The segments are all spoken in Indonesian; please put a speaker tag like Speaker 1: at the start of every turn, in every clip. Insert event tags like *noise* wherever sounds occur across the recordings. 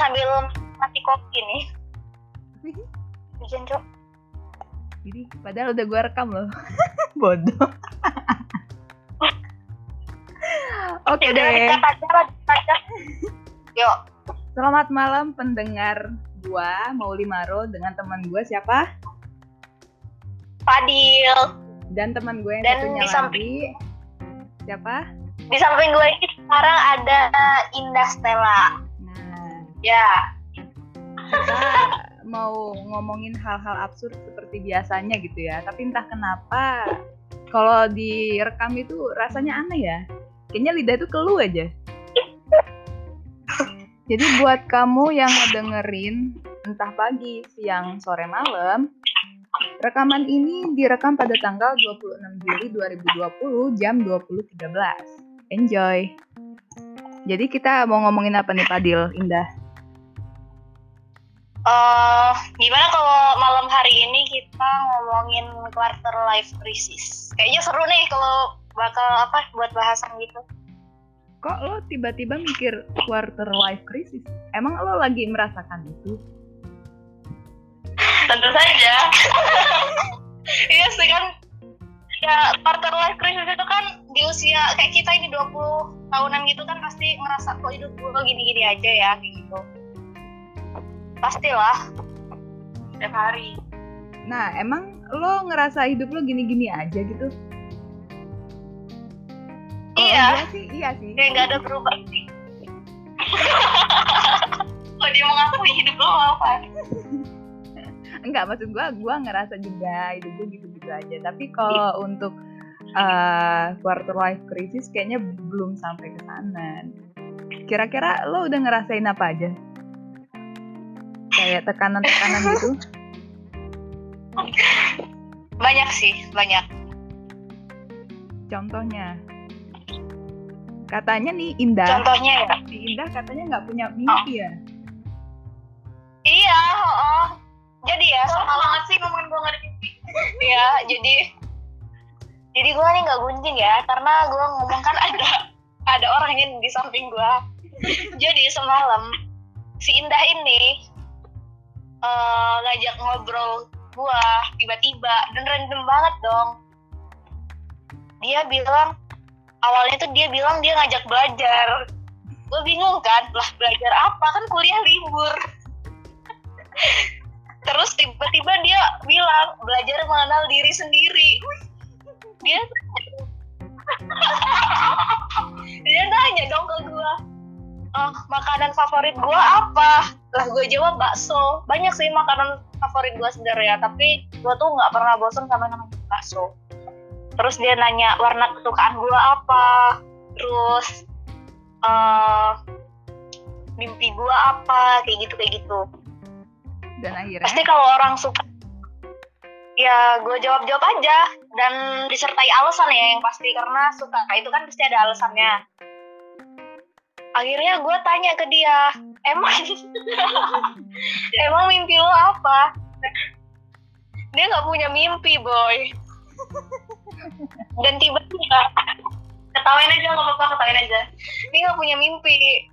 Speaker 1: sambil mati kopi nih. Hujan cok.
Speaker 2: Jadi padahal udah gue rekam loh. *laughs* Bodoh. *laughs* Oke
Speaker 1: Udah
Speaker 2: deh.
Speaker 1: Yuk.
Speaker 2: Selamat malam pendengar gua Mauli Maro dengan teman gue siapa?
Speaker 1: Fadil.
Speaker 2: Dan teman gue yang
Speaker 1: Dan
Speaker 2: satunya
Speaker 1: di samping-
Speaker 2: lagi siapa?
Speaker 1: Di samping gue ini sekarang ada Indah Stella. Ya.
Speaker 2: kita mau ngomongin hal-hal absurd seperti biasanya gitu ya. Tapi entah kenapa kalau direkam itu rasanya aneh ya. Kayaknya lidah itu keluh aja. Jadi buat kamu yang ngedengerin entah pagi, siang, sore, malam, rekaman ini direkam pada tanggal 26 Juli 2020 jam 20.13. Enjoy. Jadi kita mau ngomongin apa nih Padil, Indah?
Speaker 1: Eh, gimana kalau malam hari ini kita ngomongin quarter life crisis? Kayaknya seru nih kalau bakal apa buat bahasan gitu.
Speaker 2: Kok lo tiba-tiba mikir quarter life crisis? Emang lo lagi merasakan itu?
Speaker 1: Tentu saja. *laughs* iya sih kan. Ya quarter life crisis itu kan di usia kayak kita ini 20 tahunan gitu kan pasti ngerasa kok hidup gue gini-gini aja ya kayak gitu. Pastilah. Setiap hari.
Speaker 2: Nah, emang lo ngerasa hidup lo gini-gini aja gitu? Kalau
Speaker 1: Iya.
Speaker 2: sih, iya sih.
Speaker 1: Kayak nggak ada perubahan *laughs* sih. Kok dia mengakui hidup lo apa?
Speaker 2: Enggak, maksud gua, gua ngerasa juga hidup gue gitu-gitu aja. Tapi kalau untuk uh, quarter life crisis kayaknya belum sampai ke sana. Kira-kira lo udah ngerasain apa aja? Kayak tekanan-tekanan gitu?
Speaker 1: Banyak sih, banyak.
Speaker 2: Contohnya? Katanya nih Indah,
Speaker 1: Contohnya ya.
Speaker 2: si Indah katanya nggak punya mimpi ya?
Speaker 1: Iya, oh. Jadi ya, sama banget sih ngomongin gue nggak ada mimpi. *laughs* Iya, jadi jadi gue nih nggak gunjing ya, karena gue ngomong kan ada ada orang yang di samping gue. *laughs* jadi semalam si Indah ini eh, ngajak ngobrol gue tiba-tiba. Dan random banget dong. Dia bilang awalnya tuh dia bilang dia ngajak belajar. Gue bingung kan, lah belajar apa? Kan kuliah libur. *laughs* Terus tiba-tiba dia bilang belajar mengenal diri sendiri. *laughs* Dia *laughs* dia nanya dong ke gue "Eh, makanan favorit gue apa lah gue jawab bakso. Banyak sih makanan favorit gue sebenarnya tapi gue tuh nggak pernah bosan sama namanya bakso. Terus dia nanya warna kesukaan gue apa. Terus eh mimpi gue apa kayak gitu kayak gitu.
Speaker 2: Dan akhirnya?
Speaker 1: Pasti kalau orang suka ya gue jawab jawab aja. Dan disertai alasan ya yang pasti. Karena suka itu kan pasti ada alasannya akhirnya gue tanya ke dia emang *laughs* emang mimpi lo apa dia nggak punya mimpi boy dan tiba-tiba ketawain aja nggak apa-apa ketawain aja dia nggak punya mimpi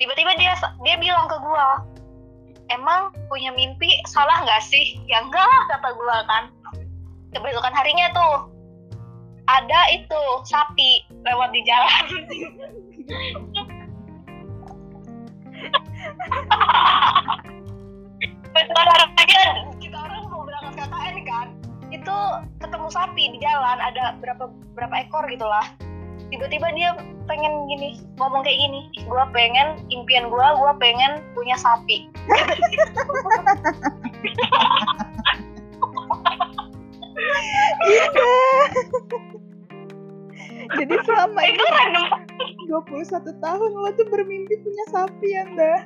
Speaker 1: tiba-tiba dia dia bilang ke gue emang punya mimpi salah nggak sih? Ya enggak lah kata gue kan. Kebesokan harinya tuh ada itu sapi lewat di jalan. Harinya kita orang mau berangkat KKN kan, itu ketemu sapi di jalan ada berapa berapa ekor gitulah. Tiba-tiba dia pengen gini ngomong kayak gini, gue pengen impian gue, gue pengen punya sapi. *laughs*
Speaker 2: jadi selama
Speaker 1: itu random
Speaker 2: 21 tahun lo tuh bermimpi punya sapi ya Indah.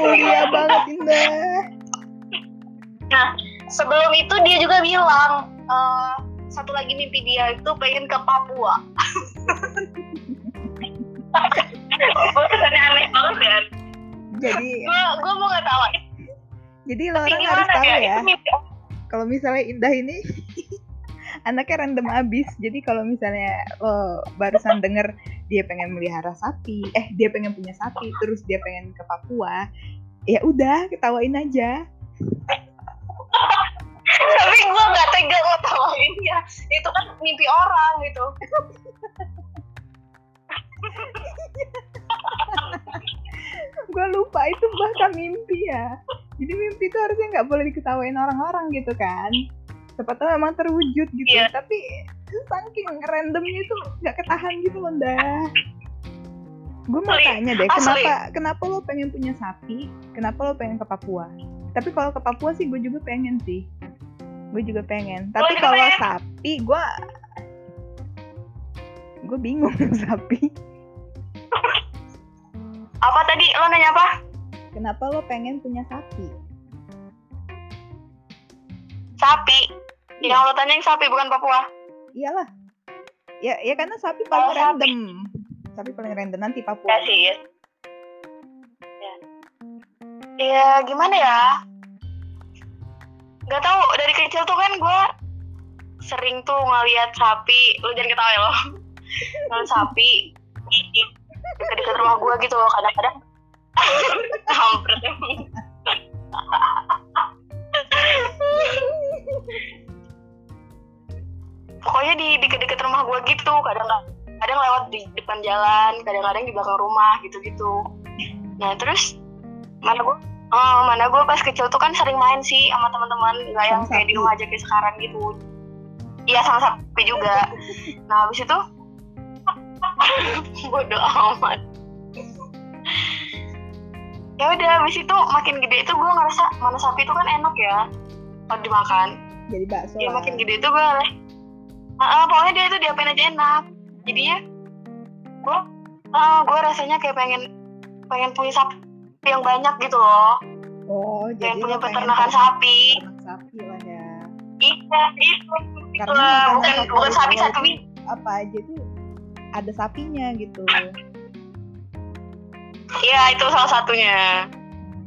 Speaker 2: Mulia banget Indah.
Speaker 1: Nah, sebelum itu dia juga bilang eh, satu lagi mimpi dia itu pengen ke Papua. Kesannya aneh banget kan?
Speaker 2: Jadi
Speaker 1: Gue mau nggak tahu.
Speaker 2: jadi lo orang harus tahu
Speaker 1: ya?
Speaker 2: ya. Kalau misalnya Indah ini anaknya random abis. Jadi kalau misalnya lo barusan denger dia pengen melihara sapi eh dia pengen punya sapi terus dia pengen ke Papua ya udah ketawain aja.
Speaker 1: Tapi gue nggak tega ngetawain ya itu kan mimpi orang gitu.
Speaker 2: Gue lupa itu bahkan mimpi ya. Jadi mimpi itu harusnya nggak boleh diketawain orang-orang gitu kan siapa tahu memang terwujud gitu.
Speaker 1: Iya.
Speaker 2: tapi saking randomnya itu nggak ketahan gitu loh dah gue mau tanya deh
Speaker 1: asli.
Speaker 2: kenapa kenapa lo pengen punya sapi? Kenapa lo pengen ke Papua? Tapi kalau ke Papua sih gue juga pengen sih. Gue juga pengen. Tapi
Speaker 1: juga
Speaker 2: kalau
Speaker 1: pengen.
Speaker 2: sapi gue gue bingung sapi.
Speaker 1: Apa tadi? Lo nanya apa?
Speaker 2: Kenapa lo pengen punya sapi?
Speaker 1: Sapi
Speaker 2: Iya.
Speaker 1: yang lo tanya yang sapi bukan Papua.
Speaker 2: Iyalah. Ya ya karena sapi paling
Speaker 1: sapi.
Speaker 2: random. Sapi paling random nanti Papua.
Speaker 1: Ya sih. Ya. ya ya gimana ya? Nggak tahu dari kecil tuh kan gue sering tuh ngeliat sapi. Lo jangan ketawa ya lo. Ngeliat sapi di dekat-dekat rumah gue gitu loh kadang-kadang. *laughs* Hampir. emang *laughs* pokoknya di deket-deket rumah gue gitu kadang kadang lewat di depan jalan kadang-kadang di belakang rumah gitu-gitu. Nah terus mana gue oh, mana gue pas kecil tuh kan sering main sih sama teman-teman nggak yang kayak di rumah aja kayak sekarang gitu. Iya sama sapi juga. Nah habis itu *laughs* bodoh amat. Ya udah habis itu makin gede itu gue ngerasa mana sapi itu kan enak ya kalau dimakan.
Speaker 2: Jadi bakso lah.
Speaker 1: makin gede tuh gue ah, ah, pokoknya dia tuh diapain aja enak. Jadinya gue ah, gue rasanya kayak pengen pengen punya sapi yang banyak gitu loh.
Speaker 2: Oh jadi
Speaker 1: pengen punya peternakan
Speaker 2: ternak-
Speaker 1: sapi.
Speaker 2: sapi lah ya.
Speaker 1: Iya itu
Speaker 2: Karena
Speaker 1: Itulah,
Speaker 2: makanan
Speaker 1: bukan bukan sapi
Speaker 2: itu apa aja tuh ada sapinya gitu.
Speaker 1: Iya itu salah satunya.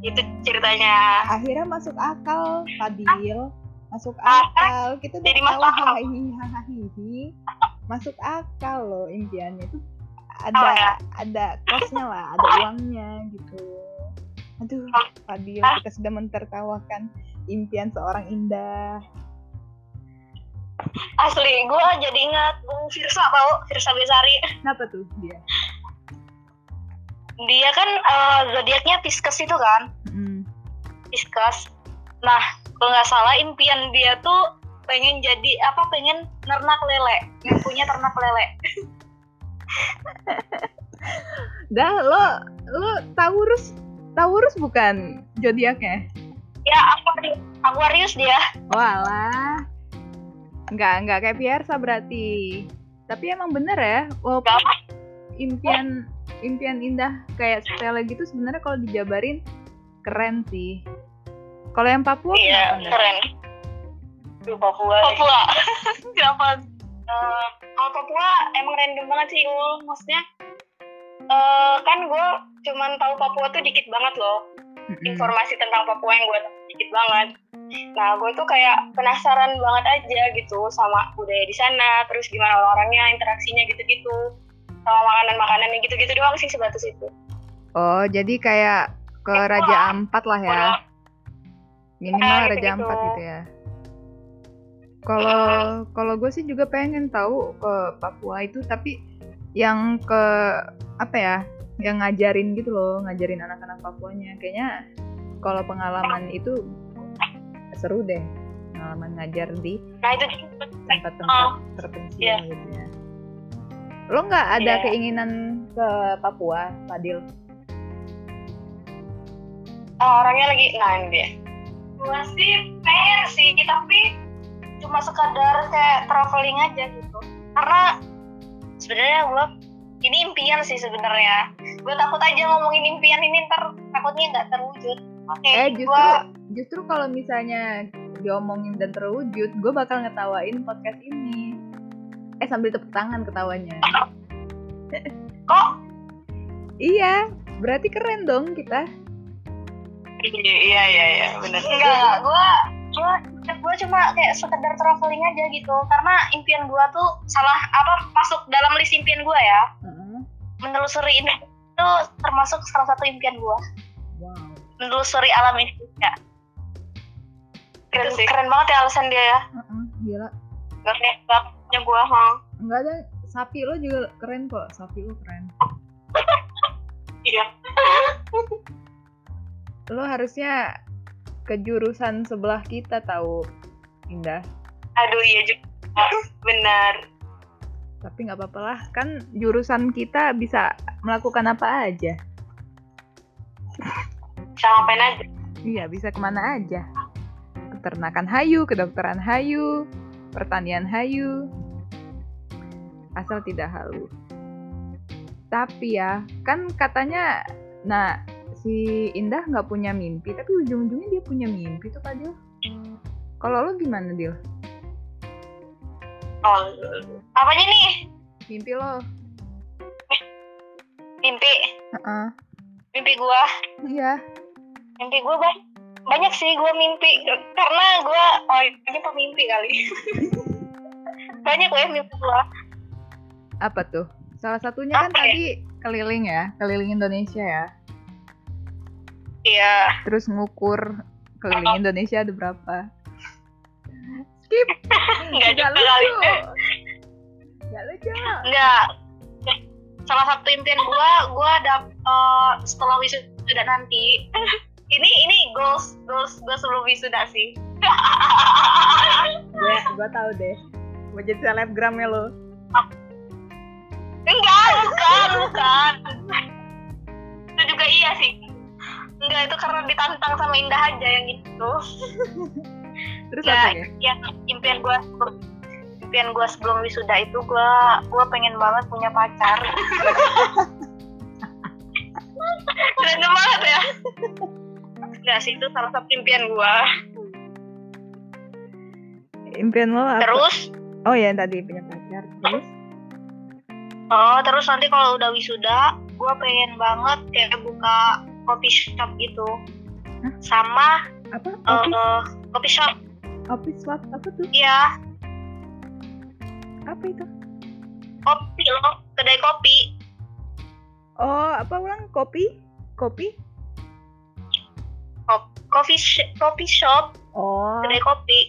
Speaker 1: Itu ceritanya.
Speaker 2: Akhirnya masuk akal Fadil masuk
Speaker 1: Ah,
Speaker 2: akal. Kita
Speaker 1: jadi
Speaker 2: hahihi hahihi masuk akal loh impiannya. Itu
Speaker 1: Oh,
Speaker 2: ada
Speaker 1: ya.
Speaker 2: ada kosnya lah ada uangnya gitu. Aduh Fadil
Speaker 1: Ah.
Speaker 2: kita sudah mentertawakan impian seorang indah.
Speaker 1: Asli gue jadi ingat Bung Firsa tau Firsa Besari.
Speaker 2: Kenapa tuh dia?
Speaker 1: Dia kan eh, zodiaknya Pisces itu kan?
Speaker 2: Mm.
Speaker 1: Pisces nah kalau nggak salah impian dia tuh pengen jadi apa pengen ternak lele yang punya ternak lele *laughs*
Speaker 2: dah lo lo Taurus Taurus bukan zodiaknya
Speaker 1: ya Aquarius, Aquarius dia
Speaker 2: Walah. Enggak, enggak kayak Piersa berarti. Tapi emang bener ya, walaupun
Speaker 1: Gak
Speaker 2: impian impian indah kayak Stella gitu sebenarnya kalau dijabarin keren sih. Kalau yang Papua
Speaker 1: iya
Speaker 2: kenapa
Speaker 1: keren. Duh, Papua Papua. *laughs* Kenapa? Eh, kalau Papua emang random banget sih Ul. Maksudnya eh kan gue cuman tahu Papua tuh dikit banget loh. Informasi tentang Papua yang gue tahu dikit banget. Nah, gue tuh kayak penasaran banget aja gitu sama budaya di sana, terus gimana orang-orangnya, interaksinya gitu-gitu, sama makanan-makanannya gitu-gitu doang sih sebatas itu.
Speaker 2: Oh, jadi kayak ke Raja. Ampat lah ya. Minimal Raja
Speaker 1: gitu-gitu.
Speaker 2: Ampat gitu ya. Kalau kalau gue sih juga pengen tahu ke Papua itu tapi yang ke apa ya? Yang ngajarin gitu loh, ngajarin anak-anak Papuanya. Kayaknya kalau pengalaman itu seru deh. Pengalaman ngajar di
Speaker 1: Nah,
Speaker 2: tempat-tempat
Speaker 1: Oh,
Speaker 2: terpencil
Speaker 1: iya.
Speaker 2: gitu ya. Lo nggak ada
Speaker 1: Iya.
Speaker 2: keinginan ke Papua, Fadil?
Speaker 1: Oh, orangnya lagi, dia. Gue sih pengen sih, tapi cuma sekadar kayak traveling aja gitu. Karena sebenarnya gue ini impian sih sebenarnya. Gue takut aja ngomongin impian ini ntar takutnya nggak terwujud. Oke,
Speaker 2: Eh justru
Speaker 1: gua-
Speaker 2: justru kalau misalnya diomongin dan terwujud, gue bakal ngetawain podcast ini. Eh sambil tepuk tangan ketawanya.
Speaker 1: kok
Speaker 2: Iya, berarti keren dong kita.
Speaker 1: Iya iya iya benar. Enggak, gua gua gua cuma kayak sekedar traveling aja gitu. Karena impian gua tuh salah apa masuk dalam list impian gua ya.
Speaker 2: Heeh.
Speaker 1: menelusuri ini itu termasuk salah satu impian gue
Speaker 2: wow.
Speaker 1: Menelusuri alam Indonesia keren,
Speaker 2: Itu sih.
Speaker 1: keren banget ya alasan dia ya.
Speaker 2: Heeh, gila.
Speaker 1: Gak kayak bapaknya gue ha
Speaker 2: enggak ada sapi lo juga keren kok. Sapi lo keren.
Speaker 1: Iya *laughs*
Speaker 2: lo harusnya ke jurusan sebelah kita tahu Indah.
Speaker 1: Aduh iya juga. Benar.
Speaker 2: Tapi nggak apa-apa lah kan jurusan kita bisa melakukan apa aja.
Speaker 1: Bisa ngapain aja?
Speaker 2: Iya bisa ke mana aja. Peternakan hayu kedokteran hayu pertanian hayu. Asal tidak halu. Tapi ya kan katanya nah si Indah nggak punya mimpi tapi ujung-ujungnya dia punya mimpi tuh Pak Dil. Kalau lo gimana Dil?
Speaker 1: Oh apanya nih?
Speaker 2: Mimpi lo.
Speaker 1: Mimpi?
Speaker 2: Heeh.
Speaker 1: mimpi gua?
Speaker 2: Iya.
Speaker 1: Mimpi gua ba- banyak sih gua mimpi karena gua oh ini pemimpi kali. *laughs* Banyak ya mimpi gua.
Speaker 2: Apa tuh? Salah satunya kan
Speaker 1: Apa ya?
Speaker 2: tadi keliling ya keliling Indonesia ya
Speaker 1: iya.
Speaker 2: Terus ngukur keliling Indonesia ada berapa? Skip. *laughs*
Speaker 1: Nggak
Speaker 2: Nggak
Speaker 1: juga kali.
Speaker 2: lucu. Nggak lucu.
Speaker 1: Enggak salah satu impian gua gua dap eh, setelah wisuda nanti. *laughs* Ini ini goals goals gua sebelum wisuda sih. *laughs*
Speaker 2: Gue gue tahu deh. Mau jadi selebgram ya lo?
Speaker 1: Enggak bukan bukan. Itu juga iya sih enggak itu karena ditantang sama Indah aja yang gitu *laughs*
Speaker 2: terus
Speaker 1: ya,
Speaker 2: apa ya
Speaker 1: ya impian gue impian gue sebelum wisuda itu gue gue pengen banget punya pacar. *laughs* Random banget ya. Enggak sih itu salah satu impian gue
Speaker 2: impian lo apa?
Speaker 1: Terus?
Speaker 2: Oh ya tadi punya pacar terus?
Speaker 1: Oh terus nanti kalau udah wisuda gue pengen banget kayak buka coffee shop gitu.
Speaker 2: Hah?
Speaker 1: sama
Speaker 2: apa? office
Speaker 1: eh, coffee? shop.
Speaker 2: Office swap apa tuh?
Speaker 1: Ya
Speaker 2: apa itu?
Speaker 1: Kopi loh kedai kopi.
Speaker 2: Oh apa ulang? Kopi? Kopi?
Speaker 1: Kop- coffee sh- coffee shop
Speaker 2: oh.
Speaker 1: kedai kopi.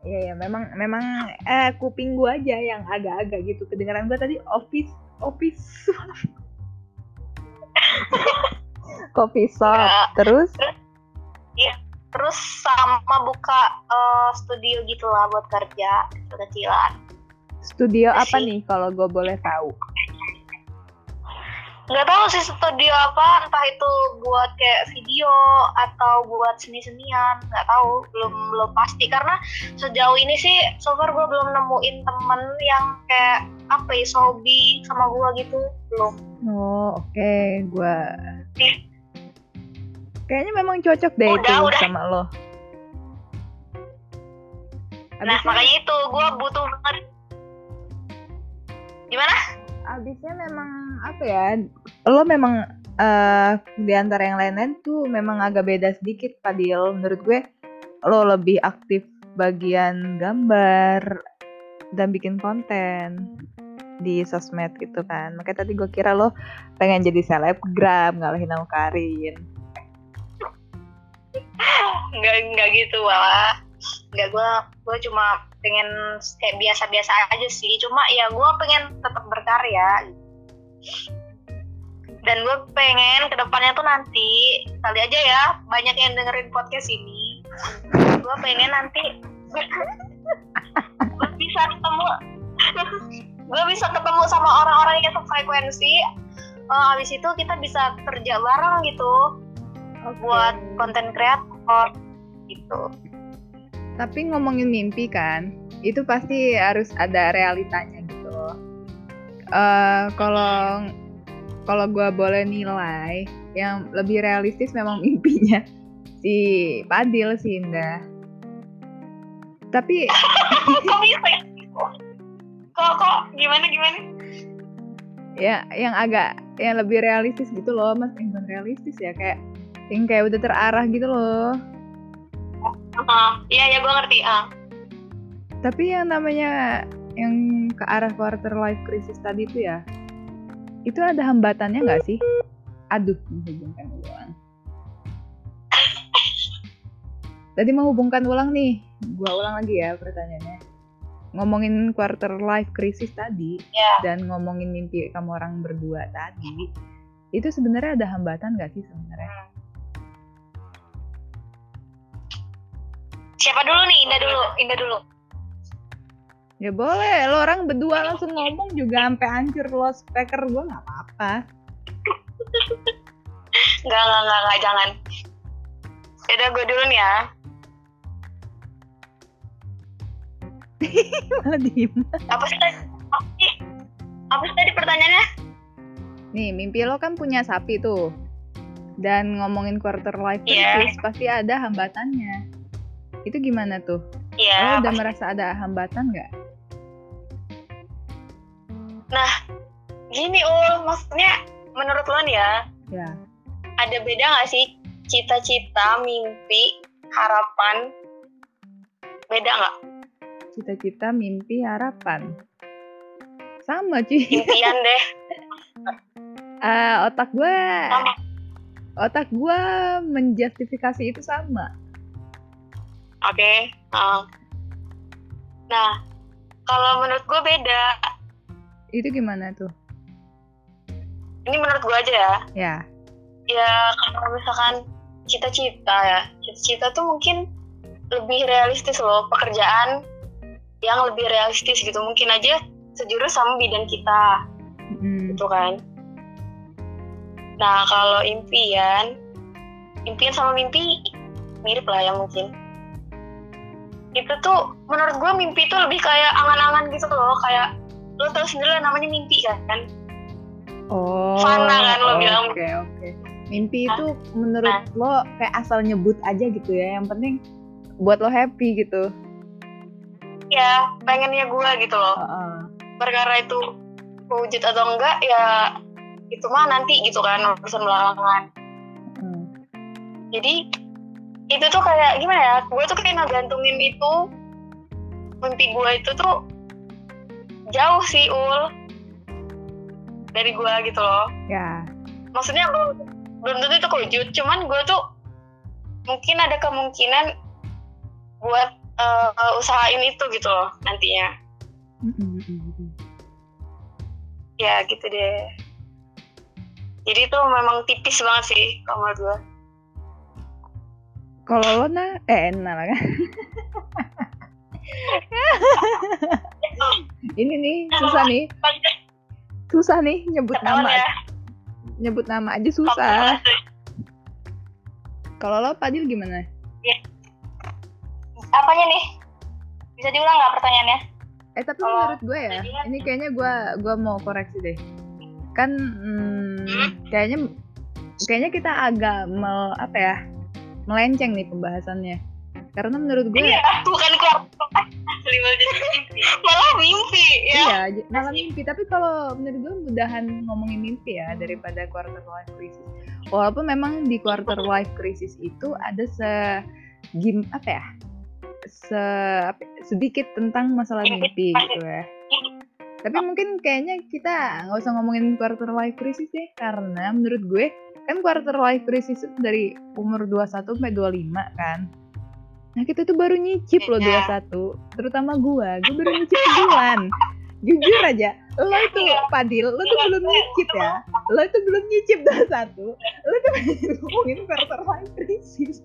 Speaker 2: Iya ya, memang memang eh kuping gua aja yang agak-agak gitu. Kedengaran gua tadi office office *laughs* coffee shop.
Speaker 1: Ya.
Speaker 2: Terus
Speaker 1: terus sama buka eh, studio gitu lah buat kerja kecilan
Speaker 2: studio
Speaker 1: Iya
Speaker 2: apa nih kalau gua boleh tahu?
Speaker 1: Nggak tahu sih studio apa entah itu buat kayak video atau buat seni-senian nggak tahu belum belum pasti karena sejauh ini sih so far gue belum nemuin temen yang kayak apa ya hobi sama gue gitu belum
Speaker 2: Oh, oke, gua
Speaker 1: Ih.
Speaker 2: kayaknya memang cocok deh
Speaker 1: Udah,
Speaker 2: itu
Speaker 1: udah.
Speaker 2: sama lo.
Speaker 1: nah
Speaker 2: Abisnya,
Speaker 1: makanya itu gue butuh banget gimana
Speaker 2: abisnya memang apa ya? Lo memang eh di antara yang lain-lain tuh memang agak beda sedikit, Padil. Menurut gue, lo lebih aktif bagian gambar dan bikin konten di sosmed gitu kan. Makanya tadi gue kira lo pengen jadi selebgram ngalahin sama Karin.
Speaker 1: nggak nggak gitu malah nggak gue gue cuma pengen kayak biasa-biasa aja sih. Cuma ya gue pengen tetap berkarya. Dan gue pengen ke depannya tuh nanti kali aja ya banyak yang dengerin podcast ini. Gue pengen nanti *laughs* gue bisa ketemu *laughs* gue bisa ketemu sama orang-orang yang sefrekuensi. Eh, habis itu kita bisa kerja bareng gitu buat konten kreator gitu
Speaker 2: Tapi ngomongin mimpi kan, itu pasti harus ada realitanya gitu. Eh kalau kalau gue boleh nilai, yang lebih realistis memang *laughs* mimpinya si Padil sih Indah. Tapi *laughs*
Speaker 1: kok bisa ya? kok kok gimana gimana
Speaker 2: ya yang agak yang lebih realistis gitu loh, mas. Bukan realistis ya kayak yang kayak udah terarah gitu loh.
Speaker 1: Ah, iya ya gue ngerti ah
Speaker 2: Tapi yang namanya yang ke arah quarter life crisis tadi itu ya itu ada hambatannya nggak sih? Aduh, menghubungkan ulang. Tadi menghubungkan ulang nih, gua ulang lagi ya pertanyaannya. Ngomongin quarter life crisis tadi
Speaker 1: Ya.
Speaker 2: dan ngomongin mimpi kamu orang berdua tadi, itu sebenarnya ada hambatan nggak sih sebenarnya?
Speaker 1: Siapa dulu nih? Indah dulu. Indah dulu.
Speaker 2: Ya boleh, lo orang berdua langsung ngomong juga sampai hancur lo speaker gua nggak apa-apa.
Speaker 1: Enggak, enggak, enggak, enggak, jangan. Yaudah gue dulu nih ya. *laughs*
Speaker 2: Malah diem.
Speaker 1: Apa sih tadi? Apa sih? Apa sih tadi pertanyaannya?
Speaker 2: Nih, mimpi lo kan punya sapi tuh. Dan ngomongin quarter life crisis pasti ada hambatannya. Itu gimana tuh?
Speaker 1: Iya.
Speaker 2: lo udah merasa ada hambatan nggak?
Speaker 1: Gini Ul, maksudnya menurut lo nih ya,
Speaker 2: Ya.
Speaker 1: ada beda nggak sih cita-cita, mimpi, harapan? Beda nggak?
Speaker 2: Cita-cita, mimpi, harapan. Sama cuy.
Speaker 1: Impian *laughs* deh.
Speaker 2: Ah, otak gue,
Speaker 1: Sama.
Speaker 2: otak gue menjustifikasi itu sama.
Speaker 1: Oke. Nah. Nah, kalau menurut gue beda.
Speaker 2: Itu gimana tuh?
Speaker 1: Ini menurut gue aja ya.
Speaker 2: Ya.
Speaker 1: Ya kalau misalkan cita-cita ya, cita-cita tuh mungkin lebih realistis loh pekerjaan yang lebih realistis gitu. Mungkin aja sejurus sama bidang kita.
Speaker 2: Mm.
Speaker 1: gitu kan. Nah kalau impian, impian sama mimpi mirip lah ya mungkin. Itu tuh menurut gue mimpi itu lebih kayak angan-angan gitu loh, kayak lo tau sendiri lah namanya mimpi kan.
Speaker 2: Oh.
Speaker 1: Fana kan lo bilang.
Speaker 2: Oke, oke. Mimpi
Speaker 1: Hah?
Speaker 2: itu menurut lo kayak asal nyebut aja gitu ya. Yang penting buat lo happy gitu.
Speaker 1: Ya pengennya gue gitu loh.
Speaker 2: Heeh.
Speaker 1: Perkara itu wujud atau enggak ya itu mah nanti gitu kan urusan belakangan.
Speaker 2: Mm.
Speaker 1: jadi itu tuh kayak gimana ya gue tuh kayak ngegantungin itu. Mimpi gue itu tuh jauh sih ul. Dari gue gitu loh.
Speaker 2: Ya.
Speaker 1: maksudnya belum belum tentu itu kewujud. Cuman gue tuh mungkin ada kemungkinan buat eh, usahain itu gitu loh nantinya.
Speaker 2: Mm, mm, mm, mm.
Speaker 1: ya gitu deh. Jadi itu memang tipis banget sih kalau menurut gue
Speaker 2: Kalau lo nah, eh nah lah kan. *laughs* Ini nih susah nih, susah nih nyebut nama,
Speaker 1: ya
Speaker 2: nyebut nama aja susah. Kalau lo Padil gimana?
Speaker 1: apanya nih bisa diulang nggak pertanyaannya
Speaker 2: Eh tapi
Speaker 1: Kalau
Speaker 2: menurut gue ya,
Speaker 1: jadinya-
Speaker 2: ini kayaknya gue gua mau koreksi deh. Kan hmm,
Speaker 1: Hmm?
Speaker 2: kayaknya kayaknya kita agak mel, apa ya melenceng nih pembahasannya. Karena menurut gue
Speaker 1: Iya, bukan keluar asli malah mimpi. Malah ya.
Speaker 2: Iya, malam mimpi. Tapi kalau menurut gue mudahan ngomongin mimpi ya daripada quarter life crisis. Walaupun memang di quarter life crisis itu ada se gim apa ya? Se apa- sedikit tentang masalah mimpi gitu ya. Tapi mungkin kayaknya kita nggak usah ngomongin quarter life crisis deh karena menurut gue kan quarter life crisis itu dari umur 21 sampai 25 kan. Nah kita tuh baru nyicip loh
Speaker 1: Iya.
Speaker 2: 21 Terutama gua, gue baru nyicip sebulan Jujur aja, lo itu
Speaker 1: Iya.
Speaker 2: Padil, lo tuh belum nyicip ya Lo itu belum nyicip 21 Lo tuh ngomongin quarter life crisis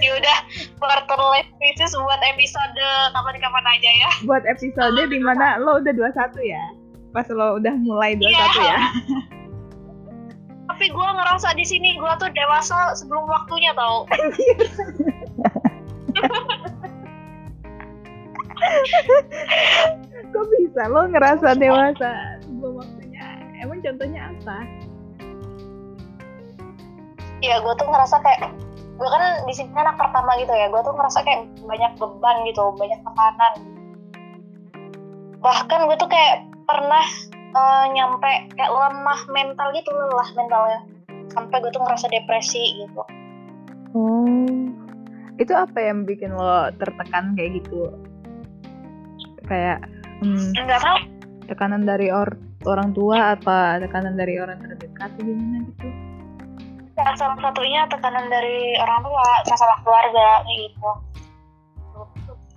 Speaker 1: Ya udah quarter life crisis buat episode kapan-kapan aja ya.
Speaker 2: Buat episode di mana lo udah 21 ya Pas lo udah mulai 21
Speaker 1: Iya.
Speaker 2: ya
Speaker 1: Tapi gue ngerasa di sini gue tuh dewasa sebelum waktunya tau. *laughs*
Speaker 2: Kok bisa lo ngerasa dewasa sebelum waktunya Emang contohnya apa?
Speaker 1: Ya gue tuh ngerasa kayak gue kan di sini anak pertama gitu ya. Gue tuh ngerasa kayak banyak beban gitu, banyak tekanan. Bahkan gue tuh kayak pernah eh, nyampe kayak lemah mental gitu, lelah mentalnya. Sampai gue tuh ngerasa depresi gitu.
Speaker 2: Oh, itu apa yang bikin lo tertekan kayak gitu? Kayak hmm,
Speaker 1: Enggak tahu
Speaker 2: tekanan dari or orang tua apa tekanan dari orang terdekat gimana gitu
Speaker 1: Ya, salah satunya tekanan dari orang tua, masalah keluarga kayak gitu.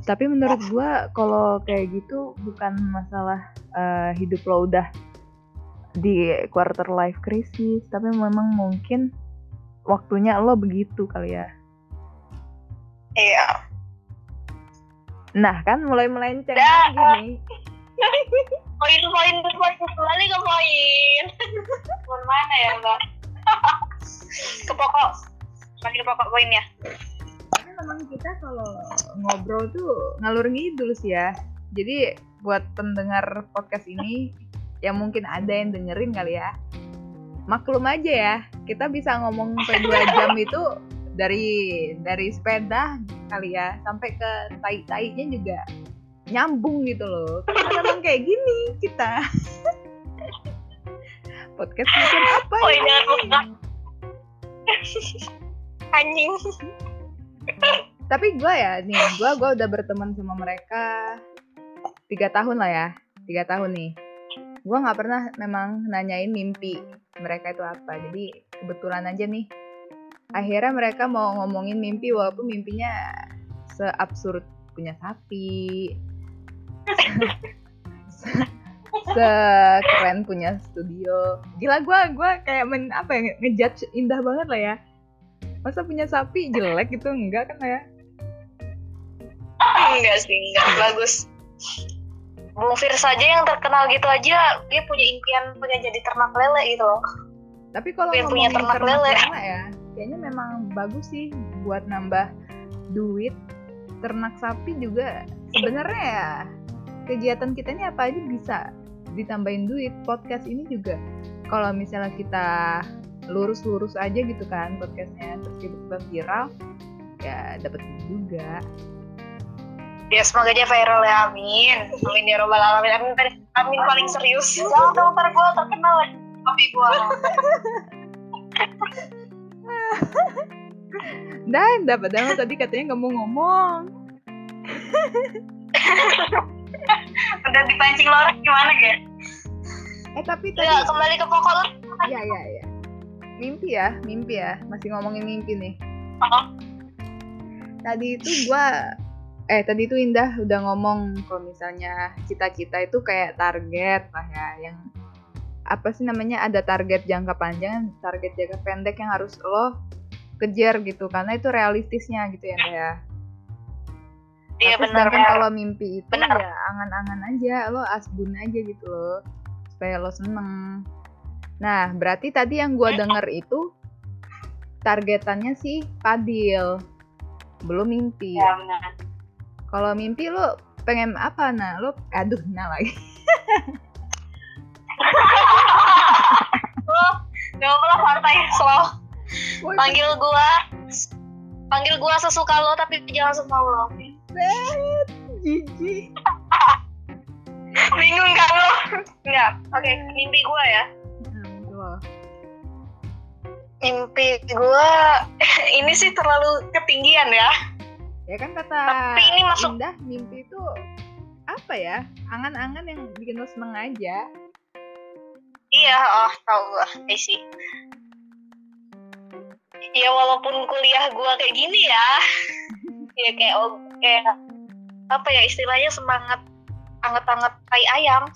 Speaker 2: tapi menurut gua kalau kayak gitu bukan masalah eh, hidup lo udah di quarter life crisis tapi memang mungkin waktunya lo begitu kali ya
Speaker 1: Iya.
Speaker 2: nah kan mulai melenceng
Speaker 1: Dah.
Speaker 2: lagi nih
Speaker 1: Poin, poin, poin, kembali ke poin. Poin mana ya, Mbak? *laughs* ke pokok. Ke pokok poinnya.
Speaker 2: Memang kita kalau ngobrol tuh ngalur ngidul sih ya. Jadi buat pendengar podcast ini *laughs* yang mungkin ada yang dengerin kali ya. Maklum aja ya, kita bisa ngomong *laughs* sampai 2 jam itu dari dari sepeda kali ya sampai ke tai-tainya juga nyambung gitu loh. Karena memang kayak gini kita. *laughs* podcast macam apa
Speaker 1: Oh, lupa. Anjing.
Speaker 2: tapi gue ya nih gue gua udah berteman sama mereka tiga tahun lah ya tiga tahun nih. Gue nggak pernah memang nanyain mimpi mereka itu apa. Jadi kebetulan aja nih. Akhirnya mereka mau ngomongin mimpi walaupun mimpinya seabsurd. Punya sapi. *laughs* Sekeren punya studio. Gila gue gua kayak men, apa ya ngejudge indah banget lah ya. Masa punya sapi jelek gitu? Enggak kan ya
Speaker 1: Enggak sih, enggak. Bagus. Bung Fir saja yang terkenal gitu aja, dia punya impian punya jadi ternak lele gitu loh.
Speaker 2: tapi kalau
Speaker 1: punya ternak
Speaker 2: ternak
Speaker 1: lele.
Speaker 2: lele ya kayaknya memang bagus sih buat nambah duit ternak sapi juga sebenarnya ya kegiatan kita ini apa aja bisa ditambahin duit podcast ini juga kalau misalnya kita lurus-lurus aja gitu kan podcastnya terus tiba-tiba viral ya dapat juga
Speaker 1: Ya semoga aja viral ya, amin. Amin ya robbal alamin. Amin, amin paling serius. Jangan *laughs* dong, ntar gue terkenal. Tapi gue
Speaker 2: dan dapat dapat tadi katanya nggak mau ngomong *laughs*
Speaker 1: udah dipancing lorek gimana kayak?
Speaker 2: eh tapi tadi
Speaker 1: Ya kembali ke pokok.
Speaker 2: Iya iya iya. Mimpi ya, mimpi ya. Masih ngomongin mimpi nih.
Speaker 1: Oh,
Speaker 2: Tadi itu gua eh tadi itu Indah udah ngomong kalau misalnya cita-cita itu kayak target lah ya yang apa sih namanya ada target jangka panjang, target jangka pendek yang harus lo kejar gitu karena itu realistisnya gitu ya Indah ya.
Speaker 1: Iya benar
Speaker 2: sedangkan kalau mimpi itu
Speaker 1: Benar.
Speaker 2: ya angan-angan aja, lo asbun aja gitu loh, supaya lo seneng. Nah, berarti tadi yang gua denger itu targetannya sih Padil, belum mimpi.
Speaker 1: Ya benar.
Speaker 2: Kalau mimpi lo pengen apa nah? Lo aduh nah lagi.
Speaker 1: Lo gak apa lah partai slow.
Speaker 2: Woi,
Speaker 1: Panggil gua panggil gua sesuka lo tapi jangan semau lo.
Speaker 2: bet, jijik.
Speaker 1: Bingung kan lo? Enggak. Oke, mimpi gua ya. Mimpi gua *laughs* ini sih terlalu ketinggian ya.
Speaker 2: Ya kan kata
Speaker 1: Tapi ini masuk-
Speaker 2: Indah mimpi itu apa ya? Angan-angan yang bikin lo seneng aja.
Speaker 1: Iya, oh tahu gua, I see. Ya walaupun kuliah gua kayak gini ya, *laughs* ya kayak oh, kayak apa ya istilahnya semangat anget-anget tai ayam. *laughs*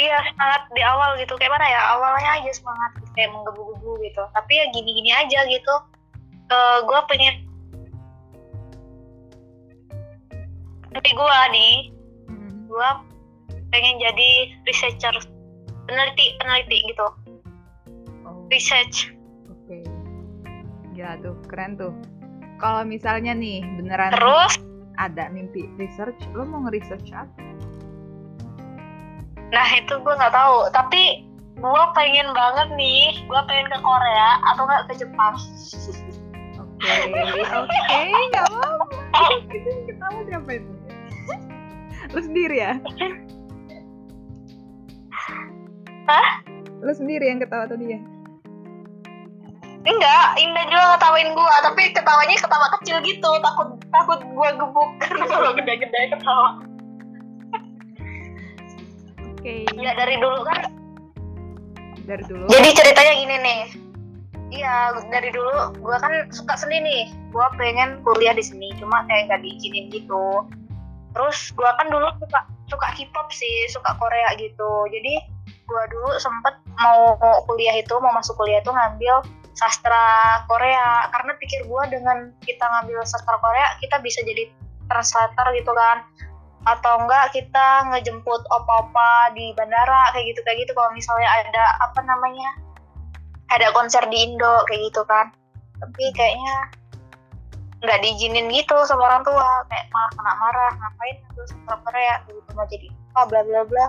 Speaker 1: Iya semangat di awal gitu kayak mana ya awalnya aja semangat kayak menggebu-gebu gitu. Tapi ya gini-gini aja gitu. Eh gua pengen tapi gua nih
Speaker 2: Hmm.
Speaker 1: gua pengen jadi researcher peneliti peneliti gitu
Speaker 2: Oh.
Speaker 1: research
Speaker 2: Oke. Gila tuh, keren tuh. Kalau misalnya nih beneran
Speaker 1: terus
Speaker 2: ada mimpi research, lo mau nge-research apa?
Speaker 1: nah itu gue nggak tahu tapi gue pengen banget nih gue pengen ke Korea atau nggak ke Jepang *laughs*
Speaker 2: Oke, nggak apa-apa. Yang ketawa siapa itu? lo sendiri ya?
Speaker 1: Hah?
Speaker 2: Lo sendiri yang ketawa tadi ya?
Speaker 1: enggak Indah juga ngetawain gue tapi ketawanya ketawa kecil gitu takut takut gue gebuk *laughs* karena kalau gede-gede ketawa
Speaker 2: Oke.
Speaker 1: Ya dari dulu kan.
Speaker 2: Dari dulu.
Speaker 1: Jadi ceritanya gini nih. Iya, dari dulu gue kan suka seni nih. Gue pengen kuliah di sini, cuma kayak gak diizinin gitu. Terus gue kan dulu suka suka K-pop sih, suka Korea gitu. Jadi gue dulu sempet mau kuliah itu, mau masuk kuliah itu ngambil sastra Korea. Karena pikir gue dengan kita ngambil sastra Korea, kita bisa jadi translator gitu kan atau enggak kita ngejemput opa-opa di bandara kayak gitu kayak gitu kalau misalnya ada apa namanya ada konser di Indo kayak gitu kan. Tapi kayaknya nggak diizinin gitu sama orang tua. Kayak malah kena marah ngapain tuh sama Korea? Gitu mau jadi oh bla bla bla.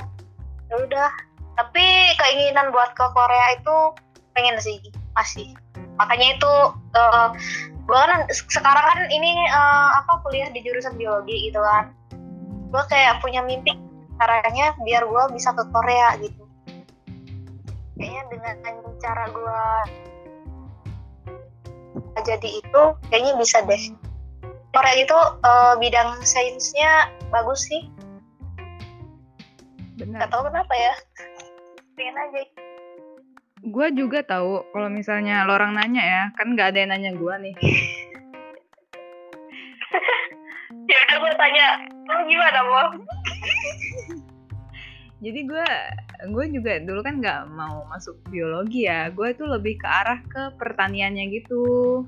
Speaker 1: Ya udah. Tapi keinginan buat ke Korea itu pengen sih masih. Makanya itu uh, gue kan sekarang kan ini uh, apa kuliah di jurusan biologi gitu kan. Gue kayak punya mimpi caranya biar gue bisa ke Korea gitu kayaknya dengan cara gue jadi itu kayaknya bisa deh. Korea itu uh, bidang sainsnya bagus sih.
Speaker 2: Benar.
Speaker 1: Gak tau kenapa ya. Pengen aja.
Speaker 2: Gue juga tahu kalau misalnya lo orang nanya ya kan nggak ada yang nanya gue nih. *laughs*
Speaker 1: Ya udah gue tanya lo gimana mau
Speaker 2: jadi gue gue juga dulu kan nggak mau masuk biologi ya. Gue itu lebih ke arah ke pertaniannya gitu.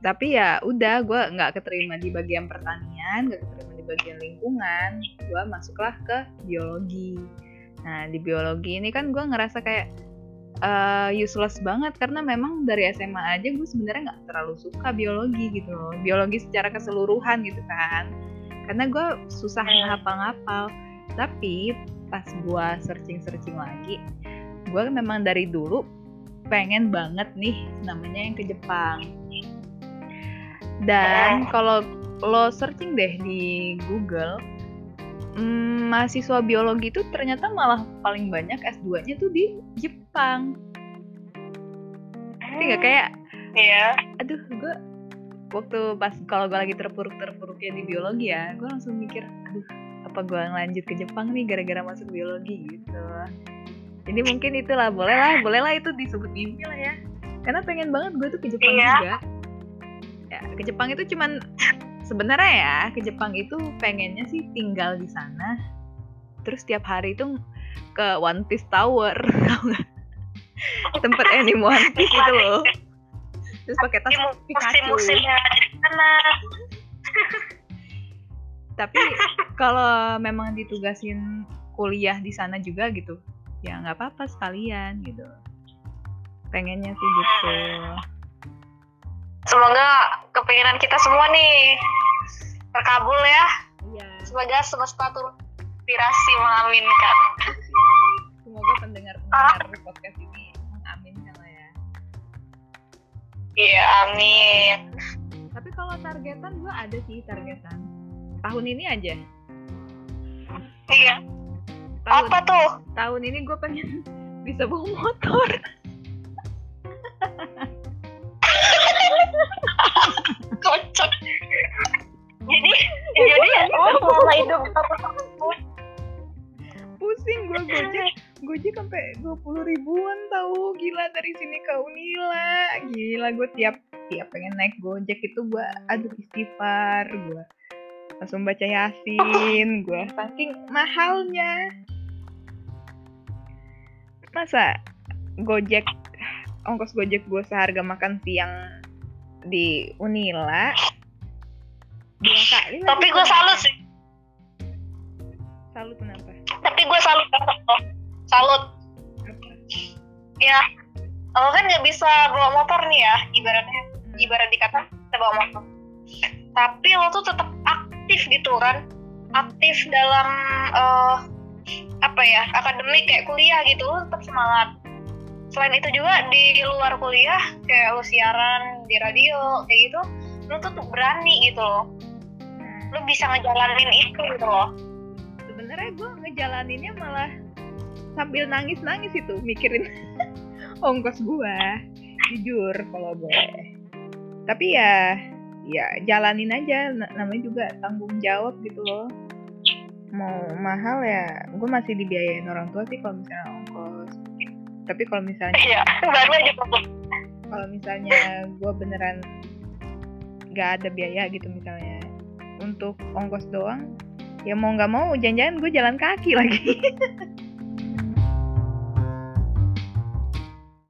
Speaker 2: Tapi ya udah gue nggak keterima di bagian pertanian nggak keterima di bagian lingkungan. Gue masuklah ke biologi. Nah di biologi ini kan gue ngerasa kayak uh, useless banget. Karena memang dari SMA aja gue sebenarnya nggak terlalu suka biologi gitu loh. Biologi secara keseluruhan gitu kan. Karena gue susah ngapal-ngapal tapi pas gue searching-searching lagi gue memang dari dulu pengen banget nih namanya yang ke Jepang dan kalau lo searching deh di Google hmm, mahasiswa biologi itu ternyata malah paling banyak S2-nya tuh di Jepang. Tapi gak kayak
Speaker 1: Iya.
Speaker 2: aduh gue waktu pas kalau gue lagi terpuruk-terpuruknya di biologi ya, gue langsung mikir, aduh apa gue lanjut ke Jepang nih gara-gara masuk biologi gitu. Jadi mungkin itulah boleh lah, boleh lah itu disebut mimpi lah ya. Karena pengen banget gue tuh ke Jepang
Speaker 1: Iya.
Speaker 2: juga. Ya, ke Jepang itu cuman sebenarnya ya ke Jepang itu pengennya sih tinggal di sana. Terus tiap hari itu ke One Piece Tower, *laughs* tau nggak? Tempat *laughs* anime One Piece itu loh. Terus pakai tas Pikachu.
Speaker 1: musim-musimnya ada di sana
Speaker 2: Tapi kalau memang ditugasin kuliah di sana juga gitu, ya nggak apa-apa sekalian gitu. Pengennya sih gitu.
Speaker 1: semoga kepinginan kita semua nih terkabul ya
Speaker 2: Iya.
Speaker 1: semoga semesta turun inspirasi mengaminkan
Speaker 2: Semoga pendengar-pendengar podcast ini mengaminkan lah ya.
Speaker 1: iya amin
Speaker 2: Tapi kalau targetan gue ada sih targetan. Tahun ini aja.
Speaker 1: iya.
Speaker 2: Tahun,
Speaker 1: apa tuh?
Speaker 2: Tahun ini gue pengen *laughs* bisa bawa motor.
Speaker 1: kocok jadi jadi ya *laughs* selama hidup
Speaker 2: Pusing gue gojek. Gojek sampai dua puluh ribuan tahu gila dari sini ke Unila. Gila gue tiap tiap pengen naik gojek itu gue aduh istighfar gue langsung baca yasin gue saking mahalnya. Masa gojek ongkos gojek gue seharga makan siang di Unila? Kali
Speaker 1: tapi gue salut sih.
Speaker 2: Salut kenapa?
Speaker 1: Tapi gue salut salut. Ya lo kan nggak bisa bawa motor nih ya ibaratnya. Ibarat dikata kita bawa motor. Tapi lo tuh tetap aktif gitu kan. Aktif dalam eh, apa ya akademik kayak kuliah gitu tetap semangat. Selain itu juga di luar kuliah kayak lo siaran di radio kayak gitu lo tuh tuh berani gitu loh. Lo bisa ngejalanin itu gitu loh.
Speaker 2: Sebenarnya gue ngejalaninnya malah sambil nangis-nangis itu mikirin *laughs* ongkos gue jujur kalau boleh. Tapi ya ya jalanin aja namanya juga tanggung jawab gitu loh. Mau mahal ya gue masih dibiayain orang tua sih kalau misalnya ongkos. Tapi kalau misalnya
Speaker 1: iya baru aja
Speaker 2: kalau misalnya gue beneran nggak ada biaya gitu misalnya untuk ongkos doang ya mau nggak mau jangan-jangan gue jalan kaki lagi *laughs*